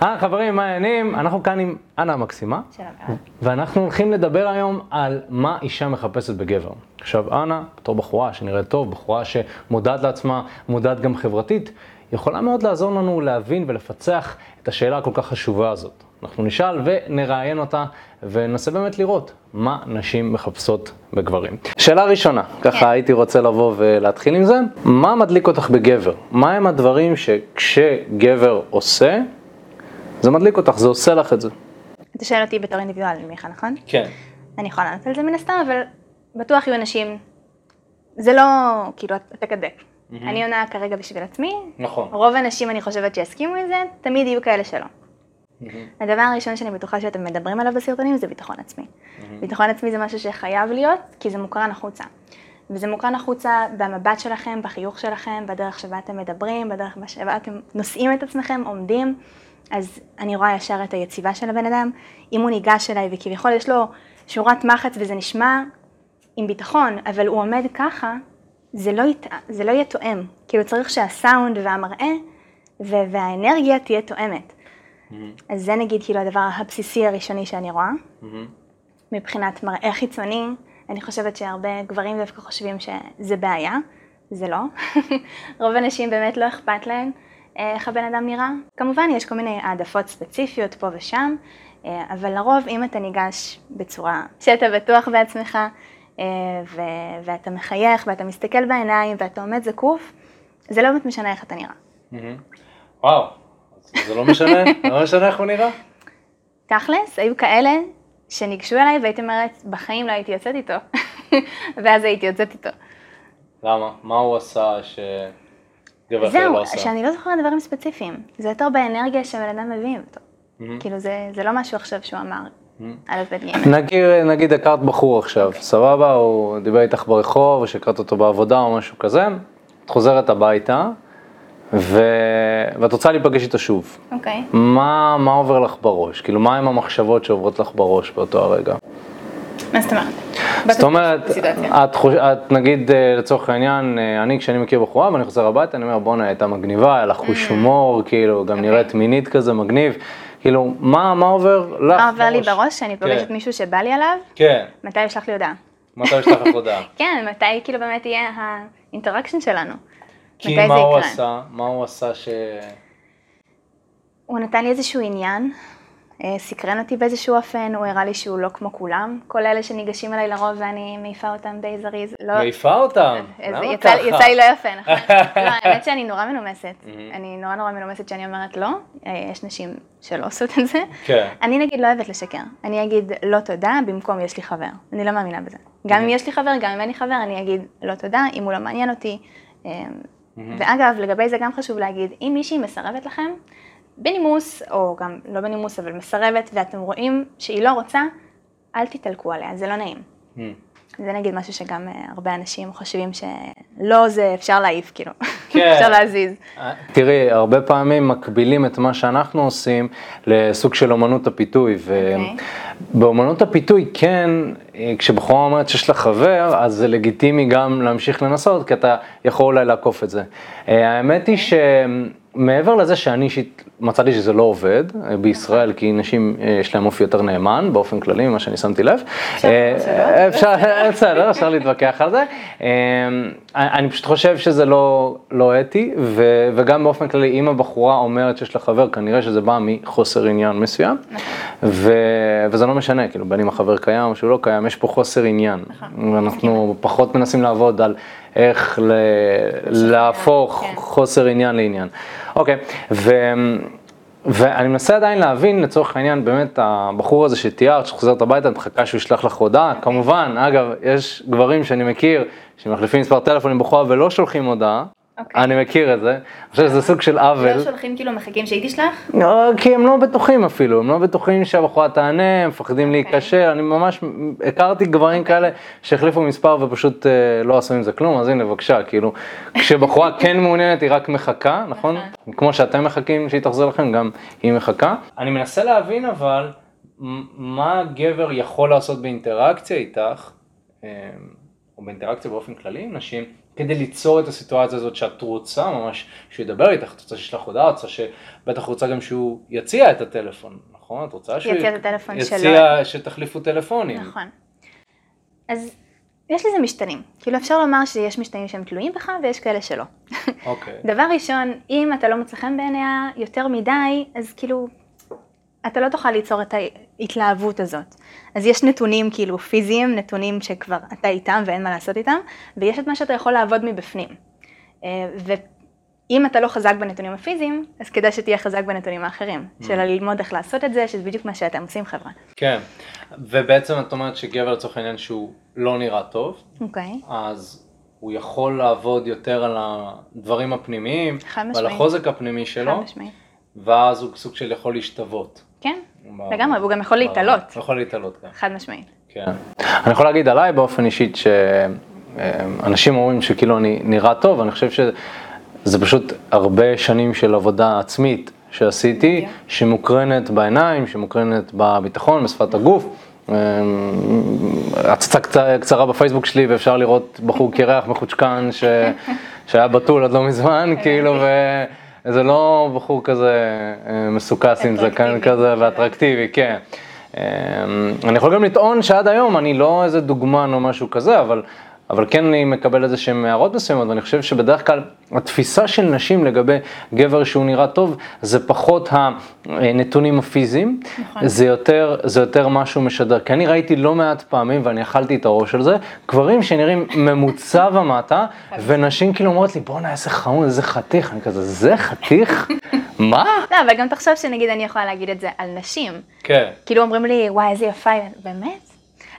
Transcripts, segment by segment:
היי חברים, מה העניינים? אנחנו כאן עם אנה המקסימה, ואנחנו הולכים לדבר היום על מה אישה מחפשת בגבר. עכשיו, אנה, בתור בחורה שנראית טוב, בחורה שמודעת לעצמה, מודעת גם חברתית, יכולה מאוד לעזור לנו להבין ולפצח את השאלה הכל כך חשובה הזאת. אנחנו נשאל ונראיין אותה, וננסה באמת לראות מה נשים מחפשות בגברים. שאלה ראשונה, ככה הייתי רוצה לבוא ולהתחיל עם זה, מה מדליק אותך בגבר? מה הם הדברים שכשגבר עושה, זה מדליק אותך, זה עושה לך את זה. אתה שואל אותי בתור אינדיבידואל, מיכה, נכון? כן. אני יכולה לענות על זה מן הסתם, אבל בטוח יהיו אנשים, זה לא, כאילו, אתה כדק. אני עונה כרגע בשביל עצמי. נכון. רוב האנשים, אני חושבת, שיסכימו עם זה, תמיד יהיו כאלה שלא. הדבר הראשון שאני בטוחה שאתם מדברים עליו בסרטונים זה ביטחון עצמי. ביטחון עצמי זה משהו שחייב להיות, כי זה מוקרן החוצה. וזה מוקרן החוצה במבט שלכם, בחיוך שלכם, בדרך שבה אתם מדברים, בדרך שבה אתם נושאים את עצמכם, עומדים. אז אני רואה ישר את היציבה של הבן אדם. אם הוא ניגש אליי וכביכול יש לו שורת מחץ וזה נשמע עם ביטחון, אבל הוא עומד ככה, זה לא, ית... זה לא יהיה תואם. כאילו צריך שהסאונד והמראה והאנרגיה תהיה תואמת. Mm-hmm. אז זה נגיד כאילו הדבר הבסיסי הראשוני שאני רואה. Mm-hmm. מבחינת מראה חיצוני, אני חושבת שהרבה גברים דווקא חושבים שזה בעיה, זה לא. רוב האנשים באמת לא אכפת להם. איך הבן אדם נראה. כמובן יש כל מיני העדפות ספציפיות פה ושם, אה, אבל לרוב אם אתה ניגש בצורה שאתה בטוח בעצמך, אה, ו- ואתה מחייך ואתה מסתכל בעיניים ואתה עומד זקוף, זה לא באמת משנה איך אתה נראה. וואו, זה לא משנה? לא משנה איך הוא נראה? תכלס, היו כאלה שניגשו אליי והייתי אומרת, בחיים לא הייתי יוצאת איתו, ואז הייתי יוצאת איתו. למה? מה הוא עשה ש... זהו, לא שאני לא זוכרת דברים ספציפיים. זה יותר באנרגיה שבן אדם מביא אותו. כאילו זה, זה לא משהו עכשיו שהוא אמר. נגיד, נגיד הכרת בחור עכשיו, okay. אוקיי. סבבה, הוא דיבר איתך ברחוב, או שהכרת אותו בעבודה או משהו כזה, את חוזרת הביתה, ו... ואת רוצה להיפגש איתו שוב. אוקיי. Okay. מה, מה עובר לך בראש? כאילו, מה הם המחשבות שעוברות לך בראש באותו הרגע? מה זאת אומרת? זאת אומרת, את. את נגיד אה, לצורך העניין, אה, אני כשאני מכיר בחורה ואני חוזר הביתה, אני אומר בואנה הייתה מגניבה, היה לך חוש הומור, כאילו גם אוקיי. נראית מינית כזה מגניב, כאילו מה, מה עובר לך? מה עובר לי בראש שאני פוגשת כן. מישהו שבא לי עליו? כן. מתי ישלח לי הודעה? מתי ישלח לך הודעה? כן, מתי כאילו באמת יהיה ה interaction שלנו. כי מה הוא עשה? מה הוא עשה ש... הוא נתן לי איזשהו עניין, אה, סקרן אותי באיזשהו אופן, הוא הראה לי שהוא לא כמו כולם, כל אלה שניגשים אליי לרוב ואני מעיפה אותם די זריז. לא... מעיפה אותם? אה, למה ככה? יצא לי לא יפה, נכון? לא, האמת שאני נורא מנומסת. אני נורא נורא מנומסת שאני אומרת לא, אה, יש נשים שלא עושות את זה. כן. אני נגיד לא אוהבת לשקר. אני אגיד לא תודה במקום יש לי חבר. אני לא מאמינה בזה. גם אם יש לי חבר, גם אם אין לי חבר, אני אגיד לא תודה, אם הוא לא מעניין אותי. ואגב, לגבי זה גם חשוב להגיד, אם מישהי מסרבת לכם, בנימוס, או גם לא בנימוס, אבל מסרבת, ואתם רואים שהיא לא רוצה, אל תתעלקו עליה, זה לא נעים. Mm. זה נגיד משהו שגם uh, הרבה אנשים חושבים שלא זה אפשר להעיף, כאילו, כן. אפשר להזיז. אה, תראי, הרבה פעמים מקבילים את מה שאנחנו עושים לסוג של אומנות הפיתוי, ובאומנות אוקיי. okay. הפיתוי כן, אה, כשבחורה אומרת שיש לה חבר, אז זה לגיטימי גם להמשיך לנסות, כי אתה יכול אולי לעקוף את זה. האמת היא אוקיי. ש... מעבר לזה שאני אישית מצאתי שזה לא עובד אה, בישראל, כי נשים אה, יש להם אופי יותר נאמן באופן כללי, ממה שאני שמתי לב. אפשר, אה, בסדר, אפשר להתווכח על זה. אני פשוט חושב שזה לא, לא אתי, וגם באופן כללי, אם הבחורה אומרת שיש לה חבר, כנראה שזה בא מחוסר עניין מסוים, נכון. וזה לא משנה, כאילו, בין אם החבר קיים או שהוא לא קיים, יש פה חוסר עניין. נכון. ואנחנו פחות מנסים לעבוד על איך להפוך כן. חוסר עניין לעניין. אוקיי, ו... ואני מנסה עדיין להבין לצורך העניין באמת הבחור הזה שתיארת שחוזרת הביתה מחכה שהוא ישלח לך הודעה. כמובן אגב יש גברים שאני מכיר שמחליפים מספר טלפון עם בחורה ולא שולחים הודעה Okay. אוקיי. אני מכיר את זה, אני חושב שזה סוג של עוול. לא שולחים כאילו מחכים שהיא תשלח? לא, כי הם לא בטוחים אפילו, הם לא בטוחים שהבחורה תענה, הם מפחדים okay. אוקיי. להיקשר, אני ממש הכרתי גברים okay. אוקיי. כאלה שהחליפו מספר ופשוט אה, לא עשו עם זה כלום, אז הנה בבקשה, כאילו, כשבחורה כן מעוניינת היא רק מחכה, נכון? נכון? כמו שאתם מחכים שהיא תחזור לכם, גם היא מחכה. אני מנסה להבין אבל, מה גבר יכול לעשות באינטראקציה איתך, אה, או באינטראקציה באופן כללי עם נשים, כדי ליצור את הסיטואציה הזאת שאת רוצה ממש שהוא ידבר איתך, את רוצה שישלח הודעה, את רוצה שבטח רוצה גם שהוא יציע את הטלפון, נכון? את רוצה שהוא יציע את הטלפון שלו. יציע שתחליפו טלפונים. נכון. אז יש לזה משתנים. כאילו אפשר לומר שיש משתנים שהם תלויים בך ויש כאלה שלא. אוקיי. דבר ראשון, אם אתה לא מוצא חן בעיניה יותר מדי, אז כאילו, אתה לא תוכל ליצור את ההתלהבות הזאת. אז יש נתונים כאילו פיזיים, נתונים שכבר אתה איתם ואין מה לעשות איתם, ויש את מה שאתה יכול לעבוד מבפנים. אה, ואם אתה לא חזק בנתונים הפיזיים, אז כדאי שתהיה חזק בנתונים האחרים, mm. של ללמוד איך לעשות את זה, שזה בדיוק מה שאתם עושים חברה. כן, ובעצם את אומרת שגבר לצורך העניין שהוא לא נראה טוב, אוקיי. Okay. אז הוא יכול לעבוד יותר על הדברים הפנימיים, חד ועל החוזק הפנימי שלו, חד משמעית. ואז הוא סוג של יכול להשתוות. כן, לגמרי, והוא גם יכול להתעלות. הוא יכול להתעלות גם. חד משמעית. כן. אני יכול להגיד עליי באופן אישית שאנשים אומרים שכאילו אני נראה טוב, אני חושב שזה פשוט הרבה שנים של עבודה עצמית שעשיתי, שמוקרנת בעיניים, שמוקרנת בביטחון, בשפת הגוף. הצצה קצרה בפייסבוק שלי ואפשר לראות בחור קרח מחוצ'קן שהיה בתול עד לא מזמן, כאילו, ו... זה לא בחור כזה אה, מסוכס עם זקן כזה ואטרקטיבי, כן. אה, אני יכול גם לטעון שעד היום אני לא איזה דוגמן או משהו כזה, אבל אבל כן אני מקבל איזה שהן הערות מסוימות, ואני חושב שבדרך כלל התפיסה של נשים לגבי גבר שהוא נראה טוב, זה פחות הנתונים הפיזיים, נכון. זה, יותר, זה יותר משהו משדר. כי אני ראיתי לא מעט פעמים, ואני אכלתי את הראש על זה, גברים שנראים ממוצע ומטה, ונשים כאילו אומרות לי, בואנה איזה חמוד, איזה חתיך, אני כזה, זה חתיך? מה? לא, אבל גם תחשוב שנגיד אני יכולה להגיד את זה על נשים. כן. כאילו אומרים לי, וואי, איזה יפה, באמת?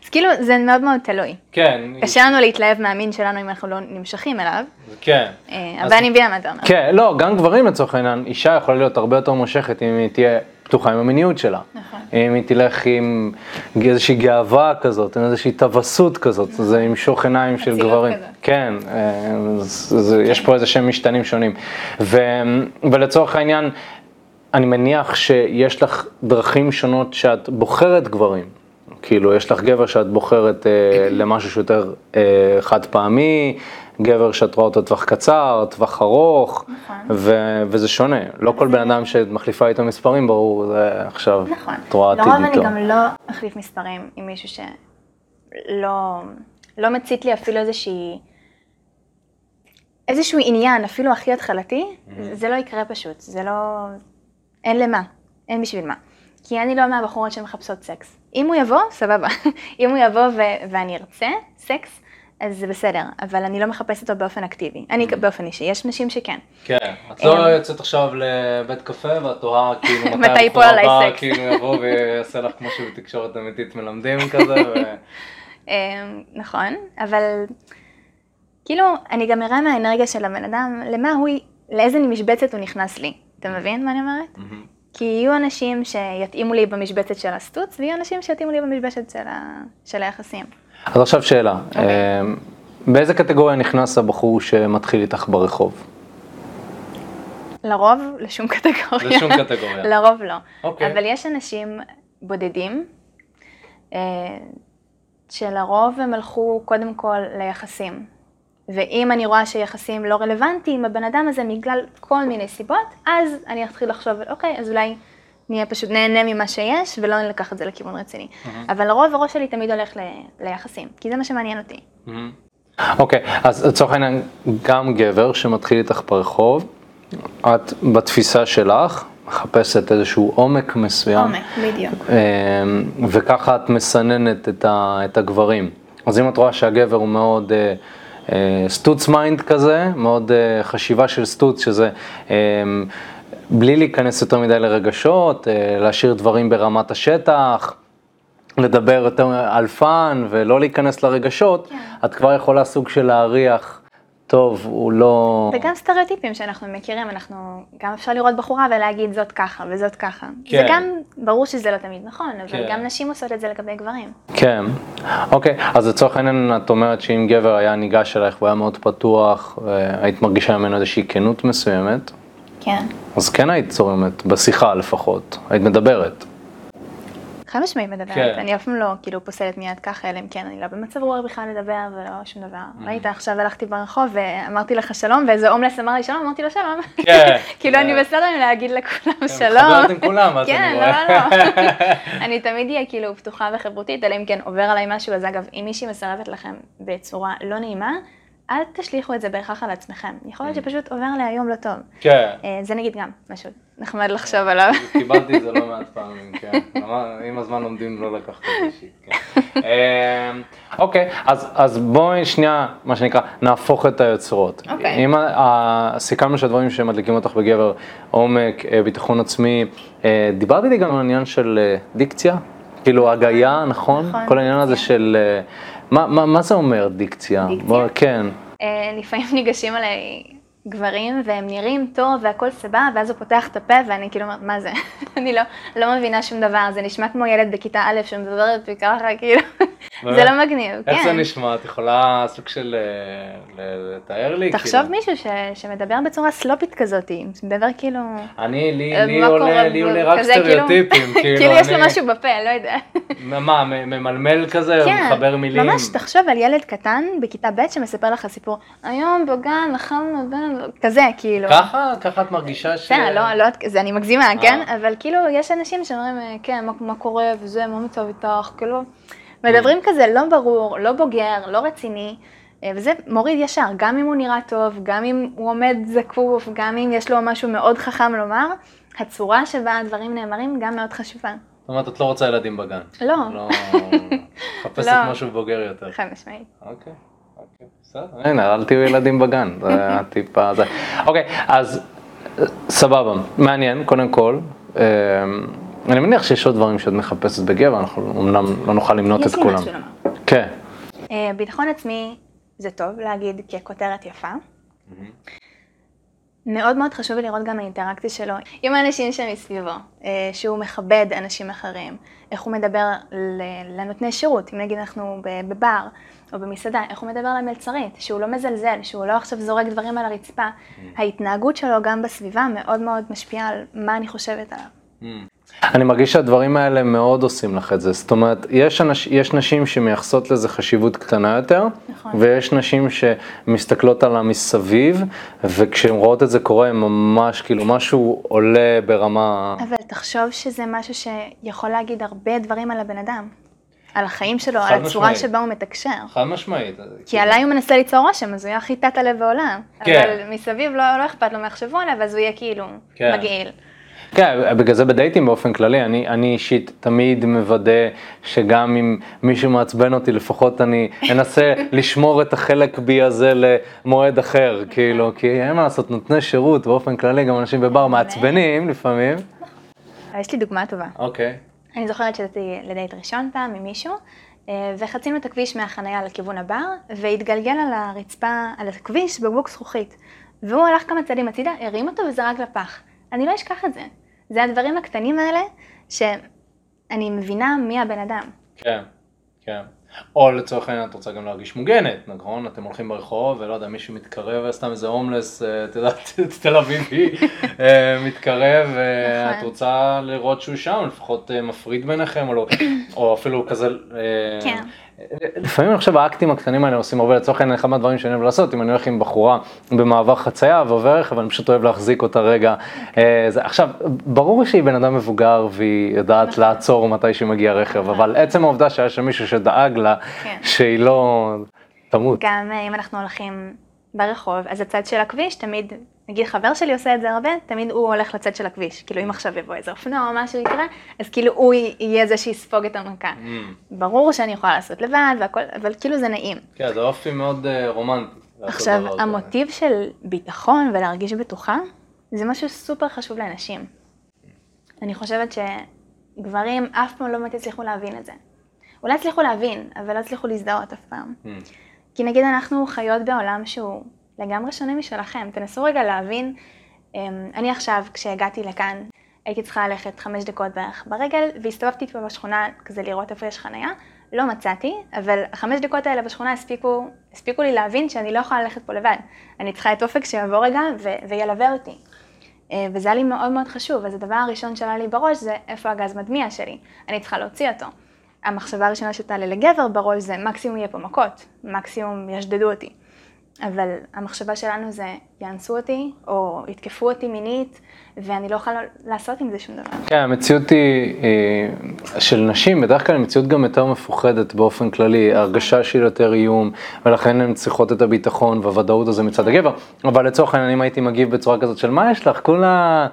אז כאילו זה מאוד מאוד תלוי. כן. קשה לנו להתלהב מהמין שלנו אם אנחנו לא נמשכים אליו. כן. אה, אבל אני מבינה מה אתה אומר. כן, לא, גם גברים לצורך העניין, אישה יכולה להיות הרבה יותר מושכת אם היא תהיה פתוחה עם המיניות שלה. נכון. אם היא תלך עם איזושהי גאווה כזאת, עם איזושהי טווסות כזאת, זה ימשוך עיניים של גברים. כן, אה, יש פה איזה שהם משתנים שונים. ולצורך העניין, אני מניח שיש לך דרכים שונות שאת בוחרת גברים. כאילו, יש לך גבר שאת בוחרת אה, למשהו שיותר אה, חד פעמי, גבר שאת רואה אותו טווח קצר, טווח ארוך, נכון. ו- וזה שונה. לא כל בן אדם שאת מחליפה איתו מספרים, ברור, זה עכשיו נכון. את רואה עתיד לרוב איתו. אני גם לא אחליף מספרים עם מישהו שלא לא מצית לי אפילו איזושהי... איזשהו עניין, אפילו הכי התחלתי, Mm-hmm. זה לא יקרה פשוט, זה לא... אין למה, אין בשביל מה. כי אני לא מהבחורות שמחפשות סקס. אם הוא יבוא, סבבה. אם הוא יבוא ו- ואני ארצה סקס, אז זה בסדר, אבל אני לא מחפשת אותו באופן אקטיבי. אני באופן אישי, יש נשים שכן. כן, את לא יוצאת עכשיו לבית קפה ואת תוהה כאילו מתי הבחור עליי סקס. כאילו יבוא ויעשה לך כמו שבתקשורת אמיתית מלמדים כזה. אמ, נכון, אבל כאילו, אני גם אראה מהאנרגיה של הבן אדם, למה הוא, לאיזה משבצת הוא נכנס לי. אתה מבין מה אני אומרת? כי יהיו אנשים שיתאימו לי במשבצת של הסטוץ, ויהיו אנשים שיתאימו לי במשבצת של, ה... של היחסים. אז עכשיו שאלה, אוקיי. אה, באיזה קטגוריה נכנס הבחור שמתחיל איתך ברחוב? לרוב, לשום קטגוריה. לשום קטגוריה. לרוב לא. אוקיי. אבל יש אנשים בודדים, אה, שלרוב הם הלכו קודם כל ליחסים. ואם אני רואה שיחסים לא רלוונטיים, הבן אדם הזה בגלל כל מיני סיבות, אז אני אתחיל לחשוב, אוקיי, אז אולי נהיה פשוט נהנה ממה שיש, ולא ניקח את זה לכיוון רציני. אבל לרוב הראש שלי תמיד הולך ל- ליחסים, כי זה מה שמעניין אותי. אוקיי, אז לצורך העניין, גם גבר שמתחיל איתך ברחוב, את בתפיסה שלך מחפשת איזשהו עומק מסוים. עומק, בדיוק. אה, וככה את מסננת את, ה, את הגברים. אז אם את רואה שהגבר הוא מאוד אה, סטוץ mind כזה, מאוד אה, חשיבה של סטוץ, שזה אה, בלי להיכנס יותר מדי לרגשות, אה, להשאיר דברים ברמת השטח. לדבר יותר על fun ולא להיכנס לרגשות, כן. את כבר יכולה סוג של להריח, טוב, הוא לא... וגם סטריאוטיפים שאנחנו מכירים, אנחנו, גם אפשר לראות בחורה ולהגיד זאת ככה וזאת ככה. כן. זה גם, ברור שזה לא תמיד נכון, אבל כן. גם נשים עושות את זה לגבי גברים. כן, אוקיי, אז לצורך העניין את אומרת שאם גבר היה ניגש אלייך והוא היה מאוד פתוח, היית מרגישה ממנו איזושהי כנות מסוימת, כן. אז כן היית צורמת, בשיחה לפחות, היית מדברת. חד משמעית מדברת, כן. אני אף פעם לא כאילו פוסלת מיד ככה, אלא אם כן אני לא במצב רוח בכלל לדבר ולא שום דבר. Mm. ראית, עכשיו הלכתי ברחוב ואמרתי לך שלום, ואיזה הומלס אמר לי שלום, אמרתי לו שלום. כן. כאילו אני כן. בסדר עם להגיד לכולם כן, שלום. מתחברת עם כולם, אז כן, אני לא, רואה. לא, לא. אני תמיד אהיה כאילו פתוחה וחברותית, אלא אם כן עובר עליי משהו, אז אגב, אם מישהי מסרבת לכם בצורה לא נעימה, אל תשליכו את זה בהכרח על עצמכם. יכול להיות שפשוט עובר עליי יום לא טוב. כן. אה, זה נגיד גם משהו נחמד לחשוב עליו. קיבלתי את זה לא מעט פעמים, כן. עם הזמן לומדים לא לקחת את זה אישית, כן. אמ, אוקיי, אז, בואי שנייה, מה שנקרא, נהפוך את היוצרות. אוקיי. אם סיכמנו שהדברים שמדליקים אותך בגבר, עומק, אה, ביטחון עצמי, אה, דיברת איתי גם על העניין של אה, דיקציה, כאילו הגיה, נכון? נכון, כל העניין הזה. של, אה, מה, מה, מה זה אומר דיקציה? דיקציה? בוא, כן. אה, לפעמים ניגשים אליי גברים והם נראים טוב והכל סבבה, ואז הוא פותח את הפה ואני כאילו אומרת, מה זה? אני לא, לא מבינה שום דבר, זה נשמע כמו ילד בכיתה א' שמדברת בי ככה, כאילו, זה לא מגניב, איך זה כן. נשמע? את יכולה סוג של אה, לתאר לי? תחשוב כאילו? מישהו שמדבר בצורה סלופית כזאת, שמדבר כאילו, אני, לי, אה, עולה, רק כאילו- סטריאוטיפים, כאילו, כאילו יש לו משהו בפה, לא יודע. מה, ממלמל כזה, כן, מחבר מילים? ממש, תחשוב על ילד קטן בכיתה ב' שמספר לך סיפור, היום בגן אכלנו, זה", כזה, כאילו. ככה? ככה את מרגישה ש... בסדר, לא, לא, זה אני מגזימה, אה. כן? אבל כאילו, יש אנשים שאומרים, כן, מה קורה וזה, מה מצב איתך, כאילו, מדברים כזה לא ברור, לא בוגר, לא רציני, אה, וזה מוריד ישר, גם אם הוא נראה טוב, גם אם הוא עומד זקוף, גם אם יש לו משהו מאוד חכם לומר, הצורה שבה הדברים נאמרים גם מאוד חשובה. זאת אומרת, את לא רוצה ילדים בגן. לא. לא... מחפשת לא. משהו בוגר יותר. חד משמעית. אוקיי, אוקיי, בסדר. הנה, אל תהיו ילדים בגן, זה הטיפ הזה. אוקיי, אז אה, סבבה, מעניין, קודם כל. אני מניח שיש עוד דברים שאת מחפשת בגבר, אנחנו אמנם לא נוכל למנות את יש לי כולם. משהו לומר. כן. אה, ביטחון עצמי זה טוב להגיד ככותרת יפה. מאוד מאוד חשוב לראות גם האינטראקציה שלו עם האנשים שמסביבו, אה, שהוא מכבד אנשים אחרים, איך הוא מדבר לנותני שירות, אם נגיד אנחנו בבר או במסעדה, איך הוא מדבר למלצרית, שהוא לא מזלזל, שהוא לא עכשיו זורק דברים על הרצפה. ההתנהגות שלו גם בסביבה מאוד מאוד משפיעה על מה אני חושבת עליו. אני מרגיש שהדברים האלה מאוד עושים לך את זה, זאת אומרת, יש, אנש, יש נשים שמייחסות לזה חשיבות קטנה יותר, נכון. ויש נשים שמסתכלות על המסביב, וכשהן רואות את זה קורה, הן ממש, כאילו, משהו עולה ברמה... אבל תחשוב שזה משהו שיכול להגיד הרבה דברים על הבן אדם, על החיים שלו, על הצורה משמעית. שבה הוא מתקשר. חד משמעית. כי עליי הוא מנסה ליצור רושם, אז הוא יהיה הכי תת הלב בעולם. כן. אבל מסביב לא, לא אכפת לו מה יחשבו עליו, אז הוא יהיה כאילו כן. מגעיל. כן, בגלל זה בדייטים באופן כללי, אני, אני אישית תמיד מוודא שגם אם מישהו מעצבן אותי, לפחות אני אנסה לשמור את החלק בי הזה למועד אחר, כאילו, כי אין מה לעשות, נותני שירות באופן כללי, גם אנשים בבר מעצבנים לפעמים. אבל יש לי דוגמה טובה. אוקיי. אני זוכרת שיצאתי לדייט ראשון פעם עם מישהו, אה, וחצינו את הכביש מהחנייה לכיוון הבר, והתגלגל על הרצפה, על הכביש, בקבוק זכוכית. והוא הלך כמה צעדים הצידה, הרים אותו וזרק לפח. אני לא אשכח את זה. זה הדברים הקטנים האלה, שאני מבינה מי הבן אדם. כן, כן. או לצורך העניין את רוצה גם להרגיש מוגנת, נכון? אתם הולכים ברחוב ולא יודע, מישהו מתקרב, סתם איזה הומלס, אה, את יודעת, תל אביבי, אה, מתקרב, ואת נכון. רוצה לראות שהוא שם, לפחות אה, מפריד ביניכם, או לא, או אפילו כזה... אה, כן. לפעמים אני חושב האקטים הקטנים האלה עושים הרבה, לצורך העניין אחד מהדברים שאני אוהב לעשות, אם אני הולך עם בחורה במעבר חצייה ועובר רכב, אני פשוט אוהב להחזיק אותה רגע. אה, זה, עכשיו, ברור שהיא בן אדם מבוגר והיא יודעת לעצור מתי שמגיע רכב, אבל עצם העובדה שהיה שם מישהו שדאג לה, כן. שהיא לא תמות. גם אה, אם אנחנו הולכים ברחוב, אז הצד של הכביש תמיד, נגיד חבר שלי עושה את זה הרבה, תמיד הוא הולך לצד של הכביש. כאילו אם עכשיו יבוא איזה אופנוע או משהו יקרה, אז כאילו הוא יהיה זה שיספוג את המכה. Mm. ברור שאני יכולה לעשות לבד והכל, אבל כאילו זה נעים. כן, זה אופי מאוד אה, רומנטי. עכשיו. המוטיב של ביטחון ולהרגיש בטוחה, זה משהו סופר חשוב לאנשים. אני חושבת שגברים אף פעם לא באמת הצליחו להבין את זה. אולי הצליחו להבין, אבל לא הצליחו להזדהות אף פעם. Mm. כי נגיד אנחנו חיות בעולם שהוא לגמרי שונה משלכם. תנסו רגע להבין, אמ, אני עכשיו, כשהגעתי לכאן, הייתי צריכה ללכת חמש דקות בערך ברגל, והסתובבתי פה בשכונה כזה לראות איפה יש חנייה. לא מצאתי, אבל החמש דקות האלה בשכונה הספיקו, הספיקו לי להבין שאני לא יכולה ללכת פה לבד. אני צריכה את אופק שיבוא רגע ו- וילווה אותי. אה, וזה היה לי מאוד מאוד חשוב, אז הדבר הראשון שעלה לי בראש זה איפה הגז מדמיע שלי, אני צריכה להוציא אותו. המחשבה הראשונה שתעלה לגבר בראש זה מקסימום יהיה פה מכות, מקסימום ישדדו אותי. אבל המחשבה שלנו זה יאנסו אותי, או יתקפו אותי מינית, ואני לא יכולה לעשות עם זה שום דבר. כן, המציאות היא אה, של נשים, בדרך כלל המציאות גם יותר מפוחדת באופן כללי, הרגשה של יותר איום, ולכן הן צריכות את הביטחון והוודאות הזה מצד הגבר. אבל לצורך העניין, אם הייתי מגיב בצורה כזאת של מה יש לך, כולה...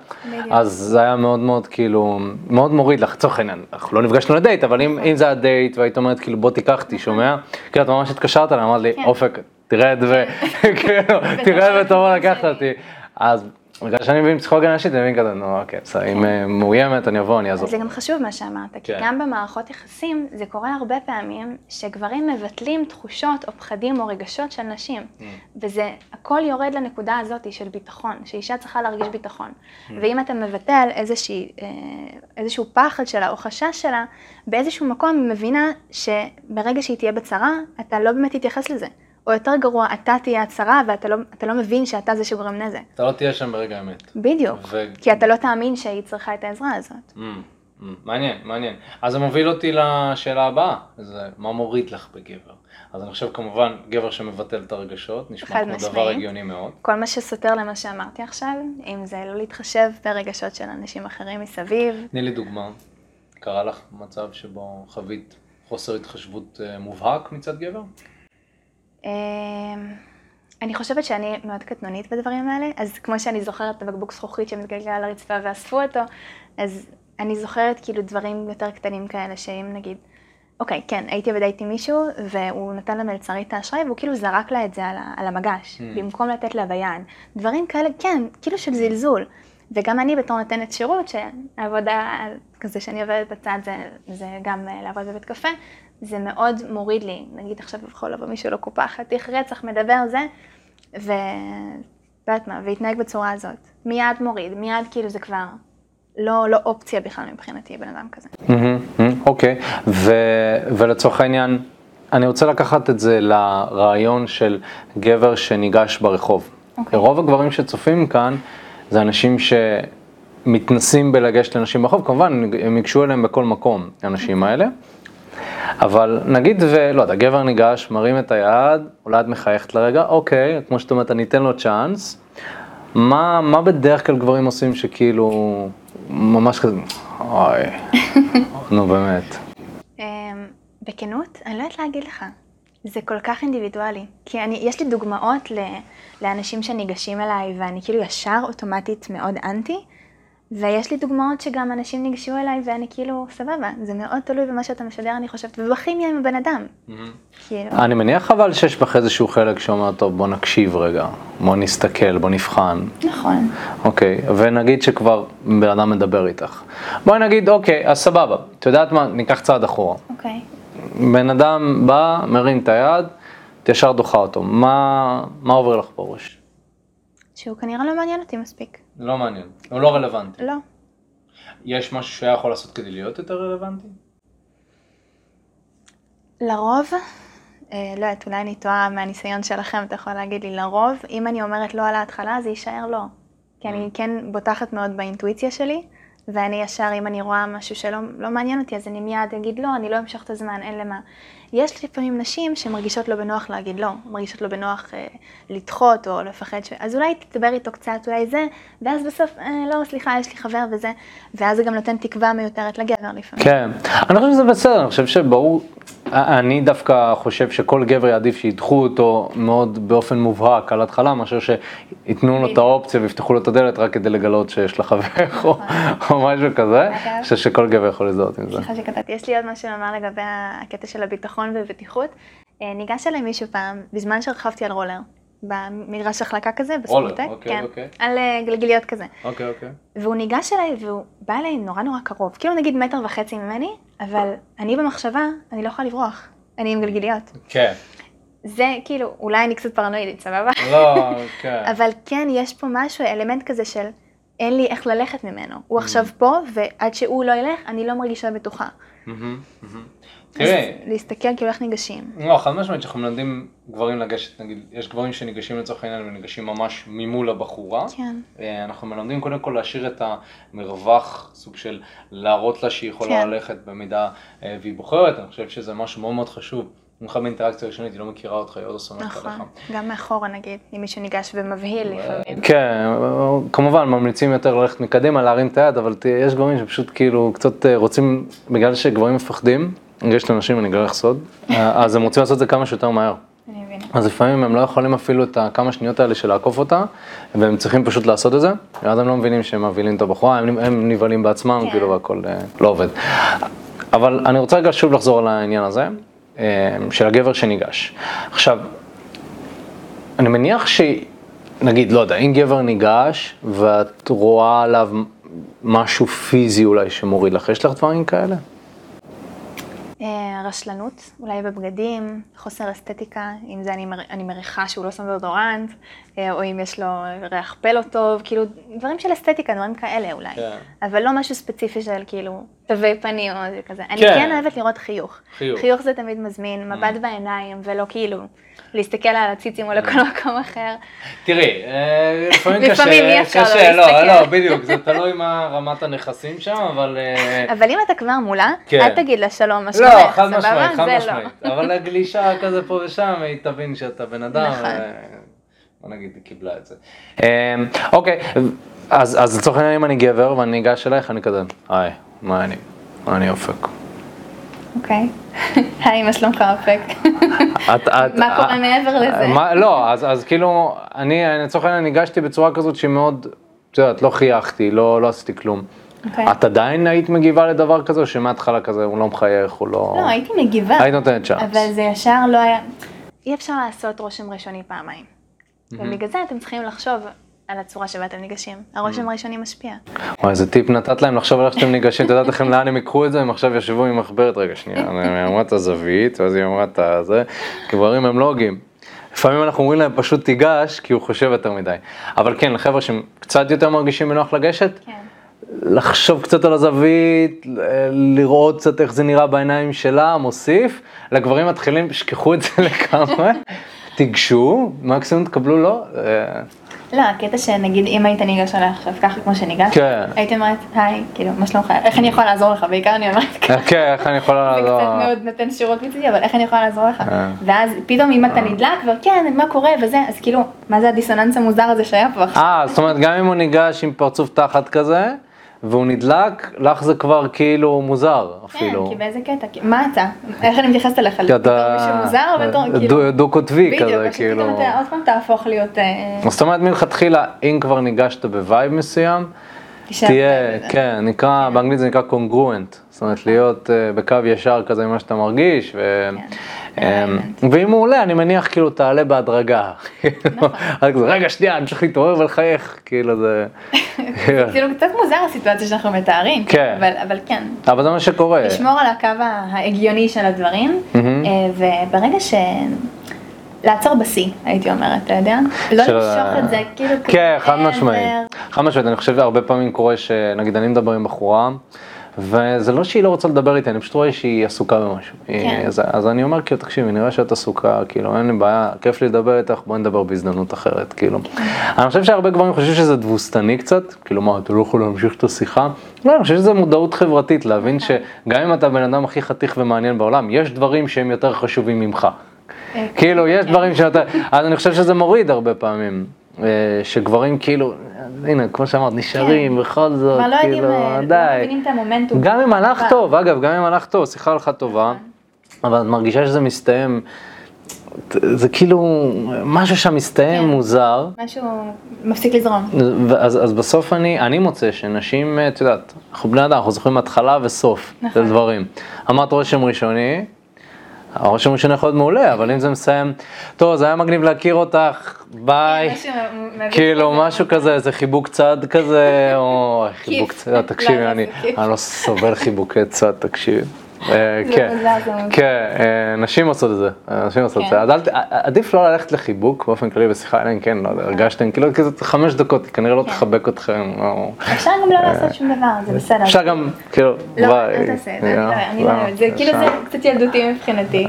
אז זה היה מאוד מאוד כאילו, מאוד מוריד לך, לצורך העניין, אנחנו לא נפגשנו לדייט, אבל אם, אם זה הדייט והיית אומרת כאילו בוא תיקח אותי, שומע? כאילו את ממש התקשרת אליי, אמרת לי, כן. אופק, תרד וכאילו, תרד ותבוא לקחת אותי. אז בגלל שאני מבין פסיכולוגיה נשית, אני מבין כזה, נו אוקיי, בסדר, אם אה, מאוימת אני אבוא, אני אעזור. זה גם חשוב מה שאמרת, כי כן. גם במערכות יחסים זה קורה הרבה פעמים שגברים מבטלים תחושות או פחדים או רגשות של נשים, Mm. וזה הכל יורד לנקודה הזאת של ביטחון, שאישה צריכה להרגיש ביטחון. Mm. ואם אתה מבטל אה, איזשהו פחד שלה או חשש שלה, באיזשהו מקום היא מבינה שברגע שהיא תהיה בצרה, אתה לא באמת תתייחס לזה. או יותר גרוע, אתה תהיה הצרה ואתה לא, לא מבין שאתה זה שגורם נזק. אתה לא תהיה שם ברגע האמת. בדיוק. ו- כי אתה לא תאמין שהיא צריכה את העזרה הזאת. Mm, mm, מעניין, מעניין. אז זה מוביל אותי לשאלה הבאה, זה מה מוריד לך בגבר? אז אני חושב כמובן, גבר שמבטל את הרגשות, נשמע כמו דבר משמעית. הגיוני מאוד. כל מה שסותר למה שאמרתי עכשיו, אם זה לא להתחשב ברגשות של אנשים אחרים מסביב, תני לי דוגמה, קרה לך מצב שבו חווית חוסר התחשבות אה, מובהק מצד גבר? אמ, אני חושבת שאני מאוד קטנונית בדברים האלה, אז כמו שאני זוכרת את הבקבוק זכוכית שמתגלגל על הרצפה ואספו אותו, אז אני זוכרת כאילו דברים יותר קטנים כאלה, שאם נגיד, אוקיי, כן, הייתי בדייט עם מישהו, והוא נתן למלצרית את האשראי, והוא כאילו זרק לה את זה על, על המגש, Mm. במקום לתת לה ביד. דברים כאלה, כן, כאילו של זלזול. וגם אני בתור נותנת שירות, שהעבודה כזה שאני עובדת בצד זה, זה גם אה, לעבוד בבית קפה, זה מאוד מוריד לי. נגיד עכשיו יכול לבוא מישהו לקופה, חתיך רצח, מדבר זה, ו... לא יודעת מה, והתנהג בצורה הזאת. מיד מוריד, מיד כאילו זה כבר לא, לא אופציה בכלל מבחינתי, בן אדם כזה. אוקיי, ו- ולצורך העניין, אני רוצה לקחת את זה לרעיון של גבר שניגש ברחוב. אוקיי. רוב הגברים שצופים כאן זה אנשים שמתנסים בלגשת לנשים ברחוב, כמובן הם ייגשו אליהם בכל מקום, האנשים האלה. אבל נגיד ולא יודע, גבר ניגש, מרים את היד, אולי את מחייכת לרגע, אוקיי, כמו שאת אומרת, אני אתן לו צ'אנס. מה, מה בדרך כלל גברים עושים שכאילו, ממש כזה, אוי, נו באמת. אמ, בכנות, אני לא יודעת להגיד לך. זה כל כך אינדיבידואלי. כי אני, יש לי דוגמאות ל, לאנשים שניגשים אליי ואני כאילו ישר אוטומטית מאוד אנטי, ויש לי דוגמאות שגם אנשים ניגשו אליי ואני כאילו, סבבה, זה מאוד תלוי במה שאתה משדר, אני חושבת, ובכימיה עם הבן אדם. כאילו, אני מניח אבל שיש בך איזשהו חלק שאומר, טוב, בוא נקשיב רגע, בוא נסתכל, בוא נבחן. נכון. אוקיי, ונגיד שכבר בן אדם מדבר איתך. בואי נגיד, אוקיי, אז סבבה, את יודעת מה, ניקח צעד אחורה. אוקיי. בן אדם בא, מרים את היד, את ישר דוחה אותו. מה, מה עובר לך בראש? שהוא כנראה לא מעניין אותי מספיק. לא מעניין, הוא לא רלוונטי. לא. יש משהו שהיה יכול לעשות כדי להיות יותר רלוונטי? לרוב, אה, לא יודעת, אולי אני טועה מהניסיון שלכם, אתה יכול להגיד לי, לרוב, אם אני אומרת לא על ההתחלה, זה יישאר לא. כי אני כן בוטחת מאוד באינטואיציה שלי, ואני ישר, אם אני רואה משהו שלא לא מעניין אותי, אז אני מיד אגיד לא, אני לא אמשוך את הזמן, אין למה. יש לפעמים נשים שמרגישות לא בנוח להגיד לא, מרגישות לא בנוח אה, לדחות או לפחד ש... אז אולי תדבר איתו קצת, אולי זה, ואז בסוף, אה, לא, סליחה, יש לי חבר וזה, ואז זה גם נותן תקווה מיותרת לגבר לפעמים. כן, אני חושב שזה בסדר, אני חושב שברור, אני דווקא חושב שכל גבר יעדיף שידחו אותו מאוד באופן מובהק על התחלה, מאשר שייתנו לו את האופציה ויפתחו לו את הדלת רק כדי לגלות שיש לה חבר או, או משהו כזה, אני חושב שכל גבר יכול להזדהות עם זה. סליחה שקטעתי, יש לי עוד משהו לומר לגבי הקטע של הביטחון ובטיחות. אה, ניגש אליי מישהו פעם, בזמן שרכבתי על רולר, במגרש החלקה כזה, בספורטק, אוקיי, כן, אוקיי. על אה, גלגיליות כזה. אוקיי, אוקיי. והוא ניגש אליי והוא בא אליי נורא נורא קרוב, כאילו נגיד מטר וחצי ממני, אבל אני במחשבה, אני לא יכולה לברוח, אני עם גלגיליות. כן. זה כאילו, אולי אני קצת פרנואידית, סבבה? לא, כן. אבל כן, יש פה משהו, אלמנט כזה של, אין לי איך ללכת ממנו. הוא עכשיו פה, ועד שהוא לא ילך, אני לא מרגישה בטוחה. תראי, להסתכל כאילו איך ניגשים. לא, חד משמעית שאנחנו מלמדים גברים לגשת, נגיד, יש גברים שניגשים לצורך העניין וניגשים ממש ממול הבחורה. כן. אה, אנחנו מלמדים קודם כל להשאיר את המרווח, סוג של להראות לה שהיא יכולה כן. ללכת במידה אה, והיא בוחרת, אני חושב שזה משהו מאוד מאוד חשוב. במיוחד באינטראקציה ראשונית, היא לא מכירה אותך, היא עוד לא סומכת נכון. עליך. גם מאחורה נגיד, אם מישהו ניגש ומבהיל לפעמים. כן, כמובן ממליצים יותר ללכת מקדימה, להרים את היד, אבל יש גברים שפשוט כאילו קצת אה, רוצים, בגלל שגברים מפחדים, יש לאנשים, אני אגלה לך סוד, אה, אז הם רוצים לעשות את זה כמה שיותר מהר. אז לפעמים הם לא יכולים אפילו את הכמה שניות האלה של לעקוף אותה, והם צריכים פשוט לעשות את זה, ואז הם לא מבינים שהם מבהילים את הבחורה, הם, הם נבהלים בעצמם, כן. כאילו, והכל אה, לא עובד. אבל אני רוצה רגע שוב לחזור על העניין הזה, אה, של הגבר שניגש. עכשיו, אני מניח ש... נגיד, לא יודע, אם גבר ניגש ואת רואה עליו משהו פיזי אולי שמוריד לך, יש לך דברים כאלה? אה, רשלנות, אולי בבגדים, חוסר אסתטיקה, אם זה אני, מר- אני מריחה שהוא לא שם דאודורנט, אה, או אם יש לו ריח פה לא טוב, כאילו דברים של אסתטיקה, דברים כאלה אולי. כן. אבל לא משהו ספציפי של כאילו תווי פנים או זה כזה. אני כן. כן אוהבת לראות חיוך. חיוך. Mm. חיוך זה תמיד מזמין, מבט בעיניים, ולא כאילו להסתכל על הציצים או Mm. לכל מקום אחר. תראי, אה, לפעמים קשה, לפעמים אי אפשר לא קשה, לא, להסתכל. לא, בדיוק, זה תלוי מה רמת הנכסים שם, אבל... אה, אבל אם אתה כבר מולה, כן. אל תגיד לה שלום, מה לא, שלומך, חד סבבה? משמעית, חד משמעית. לא. אבל הגלישה כזה פה ושם, היא תבין שאתה בן אדם. נכון. אה, בוא נגיד, היא קיבלה את זה. אה, אוקיי, אז לצורך העניין, אם אני גבר ואני ניגש אלייך, אני כזה, היי, מה אני? מה אני אופק? אוקיי. היי, מה שלומך אופק? מה קורה אה, מעבר לזה? מה- לא, אז כאילו, אני אני לצורך העניין ניגשתי בצורה כזאת שהיא מאוד, את יודעת, לא חייכתי, לא לא עשיתי כלום. אוקיי. את עדיין היית מגיבה לדבר כזה, או שמההתחלה כזה הוא לא מחייך, הוא לא... לא, הייתי מגיבה. היית נותנת צ'אנס. אבל זה ישר לא היה... אי אפשר לעשות רושם ראשוני פעמיים. ובגלל זה אתם צריכים לחשוב על הצורה שבה אתם ניגשים. הרושם הראשוני משפיע. וואי, איזה טיפ נתת להם לחשוב על איך שאתם ניגשים, את יודעת לכם לאן הם ייקחו את זה, הם עכשיו ישבו עם מחברת, רגע שנייה, היא אמרה את הזווית, ואז היא אמרה את הזה, גברים הם לא הוגים. לפעמים אנחנו אומרים להם פשוט תיגש, כי הוא חושב יותר מדי. אבל כן, לחבר'ה שהם קצת יותר מרגישים בנוח לגשת, כן. לחשוב קצת על הזווית, לראות קצת איך זה נראה בעיניים שלה, מוסיף. לגברים מתחילים, שכחו את זה לגמרי, תיגשו, מקסימום תקבלו לא. אה, לא, הקטע שנגיד אם היית ניגש אליי עכשיו ככה כמו שניגשת, כן. הייתי אומרת, היי, כאילו, מה שלומך? איך אני יכולה לעזור לך? בעיקר אני אומרת ככה. כן, איך אני יכולה זה לעזור? קצת מאוד נותן שירות מצידי, אבל איך אני יכולה לעזור לך? אה. ואז פתאום אם אתה נדלק, וכן, מה קורה וזה, אז כאילו, מה זה הדיסוננס המוזר הזה שהיה פה עכשיו? אה, זאת אומרת, גם אם הוא ניגש עם פרצוף תחת כזה, והוא נדלק, לך זה כבר כאילו מוזר אפילו. כן, כי באיזה קטע? כי- מה אתה? איך אני מתייחסת אליך? כי בתור אתה מישהו מוזר או בתור כאילו... דו- דו-קוטבי בדיוק, כזה, כאילו. אתה עוד פעם תהפוך להיות... אה, זאת אומרת, מלכתחילה, אם כבר ניגשת ב vibe מסוים, תהיה. כן, נקרא, באנגלית זה נקרא congruent, אומרת להיות אה, בקו ישר כזה ממה שאתה מרגיש, ו... כן, אמ, alignment. ואם הוא עולה, אני מניח כאילו תעלה בהדרגה. נכון. רגע, שנייה, אני צריך להתעורר ולחייך, כאילו זה... כאילו קצת מוזר הסיטואציה שאנחנו מתארים, כן. אבל, כן, אבל זה מה שקורה. לשמור על הקו ההגיוני של הדברים. אה, וברגע ש... לעצור בשיא, הייתי אומרת, אתה יודע? לא למשוך את זה, כאילו... כן, חד. משמעית. חד משמעית, אני חושב שהרבה פעמים קורה שנגיד אני מדבר עם בחורה, וזה לא שהיא לא רוצה לדבר איתי, אני פשוט רואה שהיא עסוקה במשהו. כן. אז, אז אני אומר כאילו, תקשיבי, נראה שאת עסוקה, כאילו, אין לי בעיה, כיף לי לדבר איתך, בואי נדבר בהזדמנות אחרת, כאילו. אני חושב שהרבה גברים חושבים שזה תבוסתני קצת, כאילו, מה, אתה לא יכול להמשיך את השיחה? לא, אני חושב שזה מודעות חברתית, להבין שגם אם אתה הבן אדם הכי חתיך ומעניין בעולם, יש דברים שהם יותר חשובים ממך. אה, כאילו, יש דברים שאתה, אז אני חושב שזה מוריד הרבה פעמים, שגברים כאילו, הנה, כמו שאמרת, נשארים בכל זאת, לא יודעים, כאילו, אה, לא די. מבינים את המומנטום. גם אם הלך טוב, אגב, גם אם הלך טוב, שיחה הלכה טובה, אבל את מרגישה שזה מסתיים, זה כאילו, משהו שם מסתיים כן. מוזר. משהו מפסיק לזרום. אז, אז בסוף אני, אני מוצא שנשים, את יודעת, אנחנו בני אדם, אנחנו זוכרים התחלה וסוף נכון. של דברים. אמרת רושם ראשוני, הרושם הראשוני יכול להיות מעולה, אבל אם זה מסיים, טוב, זה היה מגניב להכיר אותך, ביי. כאילו. משהו כזה, איזה חיבוק צד כזה, או חיבוק צד, לא, תקשיבי, לא. אני לא סובל חיבוקי צד, תקשיבי. אה, כן. כן, אה, נשים עושות את זה, אה, נשים עושות את כן. זה, ת- עדיף לא ללכת לחיבוק באופן כללי בשיחה, אלא אם כן, לא יודע, הרגשתם, כאילו כזה חמש דקות, כנראה לא כן. תחבק אתכם. אפשר גם לא לעשות שום דבר, זה בסדר. אפשר גם, כאילו, לא, ביי. אל תעשה את זה, לא, אני לא זה כאילו זה קצת ילדותי מבחינתי.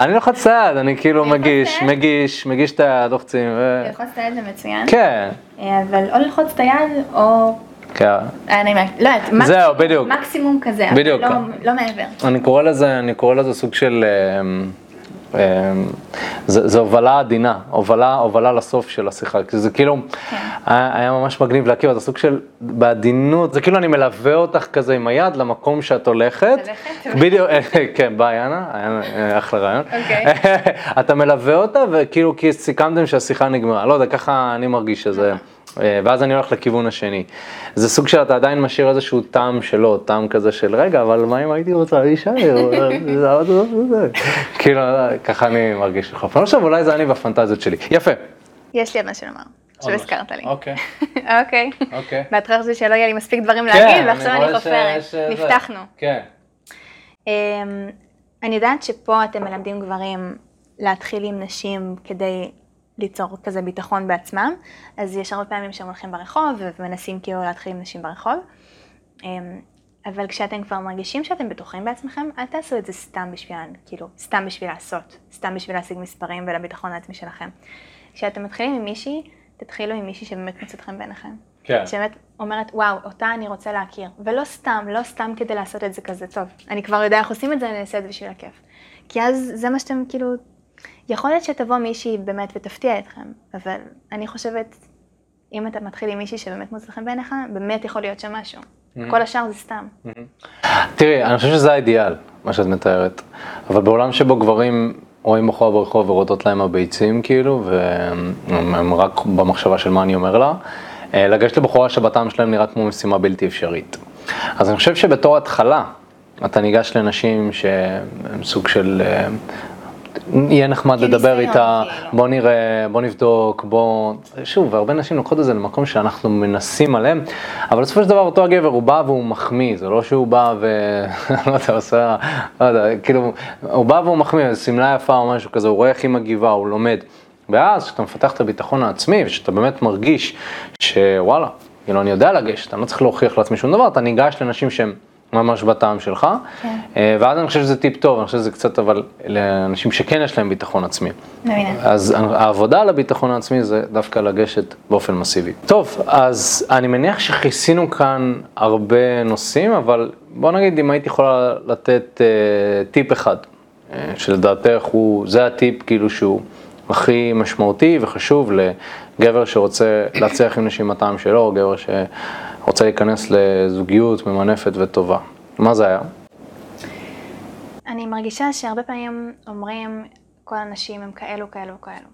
אני לוחץ את היד, אני כאילו מגיש? מגיש, מגיש את ו... ללחוץ את היד זה מצוין, כן, אבל או ללחוץ את היד או... כן. אה, אני לא יודעת, זהו, בדיוק. מקסימום כזה, אבל בדיוק. לא- לא מעבר. אני קורא לזה, אני קורא לזה סוג של, אמ, אמ, זה, זה הובלה עדינה, הובלה, הובלה לסוף של השיחה, כי זה כאילו, כן. היה, היה ממש מגניב להכיר, זה סוג של, בעדינות, זה כאילו אני מלווה אותך כזה עם היד למקום שאת הולכת, הולכת? בדיוק, כן, ביי יאנה, היה אחלה רעיון, אוקיי. אתה מלווה אותה וכאילו כי סיכמתם שהשיחה נגמרה, לא יודע, ככה אני מרגיש שזה. אה, ואז אני הולך לכיוון השני. זה סוג של אתה עדיין משאיר איזשהו טעם שלו, טעם כזה של רגע, אבל מה אם הייתי רוצה להישאר? לא. כאילו, ככה אני מרגיש לך. אני חושב אולי זה אני והפנטזיות שלי. יפה. יש לי עוד משהו לומר, עכשיו הזכרת לי. אוקיי. אוקיי. אוקיי. בהתחלה חשבתי שלא יהיה לי מספיק דברים כן, להגיד, ועכשיו אני חופרת. נפתחנו. כן. אמ, אני יודעת שפה אתם מלמדים גברים להתחיל עם נשים כדי ליצור כזה ביטחון בעצמם, אז יש הרבה פעמים שהם הולכים ברחוב ומנסים כאילו להתחיל עם נשים ברחוב. אמ, אבל כשאתם כבר מרגישים שאתם בטוחים בעצמכם, אל תעשו את זה סתם בשביל, כאילו, סתם בשביל לעשות, סתם בשביל להשיג מספרים ולביטחון העצמי שלכם. כשאתם מתחילים עם מישהי, תתחילו עם מישהי שבאמת מוצאת חן בעיניכם. כן. שבאמת אומרת, וואו, אותה אני רוצה להכיר. ולא סתם, לא סתם כדי לעשות את זה כזה טוב. אני כבר יודע איך עושים את זה, אני אעשה את זה בשביל הכיף. כי אז זה מה שאתם כאילו... יכול להיות שתבוא מישהי באמת ותפתיע אתכם, אבל אני חושבת, אם אתה מתחיל עם מישהי שבאמת מוצאת חן בעיניך, באמת יכול להיות שם משהו. כל השאר זה סתם. תראי, אני חושב שזה האידיאל, מה שאת מתארת. אבל בעולם שבו גברים רואים בחורה ברחוב ורודות להם הביצים, כאילו, והם הם רק במחשבה של מה אני אומר לה, אה, לגשת לבחורה שבטעם שלהם נראה כמו משימה בלתי אפשרית. אז אני חושב שבתור התחלה, אתה ניגש לנשים שהם סוג של... יהיה נחמד לדבר איתה, כאילו. בוא נראה, בוא נבדוק, בוא... שוב, והרבה נשים לוקחות את זה למקום שאנחנו מנסים עליהם, אבל בסופו של דבר אותו הגבר הוא בא והוא מחמיא, זה לא שהוא בא ו... לא יודע, עושה... לא יודע, כאילו, הוא בא והוא מחמיא, שמלה יפה או משהו כזה, הוא רואה איך היא מגיבה, הוא לומד. ואז כשאתה מפתח את הביטחון העצמי, ושאתה באמת מרגיש שוואלה, כאילו אני יודע לגשת, אני לא צריך להוכיח לעצמי שום דבר, אתה ניגש לנשים שהן ממש בטעם שלך, כן. אה, ואז אני חושב שזה טיפ טוב, אני חושב שזה קצת אבל לאנשים שכן יש להם ביטחון עצמי. מבינה. אז העבודה על הביטחון העצמי זה דווקא לגשת באופן מסיבי. טוב, אז אני מניח שכיסינו כאן הרבה נושאים, אבל בוא נגיד אם הייתי יכולה לתת אה, טיפ אחד, אה, שלדעתך הוא, זה הטיפ כאילו שהוא הכי משמעותי וחשוב לגבר שרוצה להצליח עם נשים הטעם שלו, או גבר שרוצה להיכנס לזוגיות ממנפת וטובה. מה זה היה? אני מרגישה שהרבה פעמים אומרים, כל הנשים הם כאלו, כאלו, כאלו.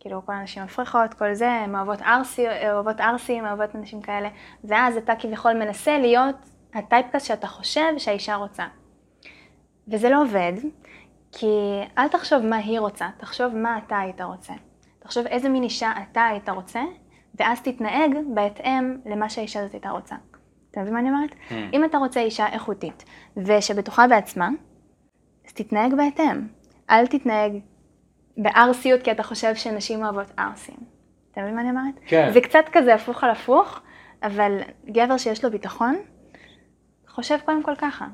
כאילו, כל הנשים מפריחות, כל זה, הן אוהבות ערסי, אוהבות ערסים, אוהבות אנשים כאלה. ואז אתה כביכול מנסה להיות הטייפקאסט שאתה חושב שהאישה רוצה. וזה לא עובד, כי אל תחשוב מה היא רוצה, תחשוב מה אתה היית רוצה. תחשוב איזה מין אישה אתה היית רוצה, ואז תתנהג בהתאם למה שהאישה הזאת הייתה רוצה. אתה מבין מה אני אומרת? אם אתה רוצה אישה איכותית, ושבטוחה בעצמה, אז תתנהג בהתאם. אל תתנהג בערסיות כי אתה חושב שנשים אוהבות ערסים. אתה מבין מה אני אומרת? כן. זה קצת כזה הפוך על הפוך, אבל גבר שיש לו ביטחון, חושב קודם כל ככה.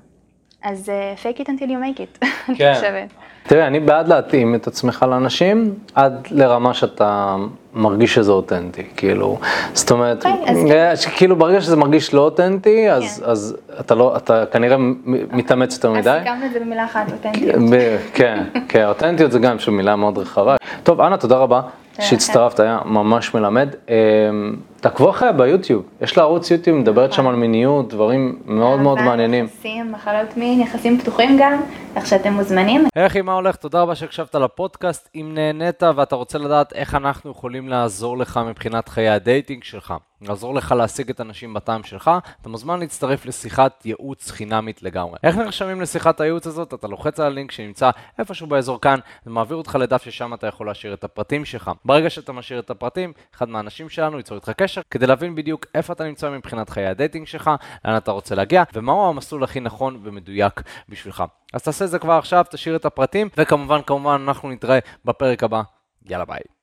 אז uh, fake it until you make it, אני כן. חושבת. תראה, אני בעד להתאים את עצמך לאנשים עד לרמה שאתה מרגיש שזה אותנטי, כאילו, זאת אומרת, אוקיי, אז אה, כאילו ברגע שזה מרגיש לא אותנטי, אז, כן. אז אתה לא, אתה כנראה מתאמץ יותר אז מדי. סיכמנו את זה במילה אחת, אותנטיות. כן, כן, אותנטיות זה גם שוב מילה מאוד רחבה. טוב, אנה, תודה רבה שהצטרפת, היה ממש מלמד. אמ, תעקבו אחריה ביוטיוב, יש לה ערוץ יוטיוב, מדברת שם על מיניות, דברים מאוד מאוד מעניינים. יחסים, מחלות מין, יחסים פתוחים גם, כך שאתם מוזמנים. היי אחי, מה הולך? תודה רבה שהקשבת לפודקאסט. אם נהנית ואתה רוצה לדעת איך אנחנו יכולים לעזור לך מבחינת חיי ה dating שלך, לעזור לך להשיג את הנשים בטעם שלך, אתה מוזמן להצטרף לשיחת ייעוץ חינמית לגמרי. איך נרשמים לשיחת הייעוץ הזאת? אתה לוחץ על הלינק שנמצא איפשהו באזור כאן, זה מעביר אותך לדף ששם אתה יכול להשאיר את הפרטים שלך. ברגע שאתה משאיר את הפרטים, אחד מהאנשים שלנו ייצר איתך קשר כדי להבין בדיוק איפה אתה נמצא מבחינת חיי ה dating שלך, לאן אתה רוצה להגיע, ומהו המסלול הכי נכון ומדויק בשבילך. אז תעשה את זה כבר עכשיו, תשאיר את הפרטים, וכמובן, כמובן, אנחנו נתראה בפרק הבא. יאללה ביי.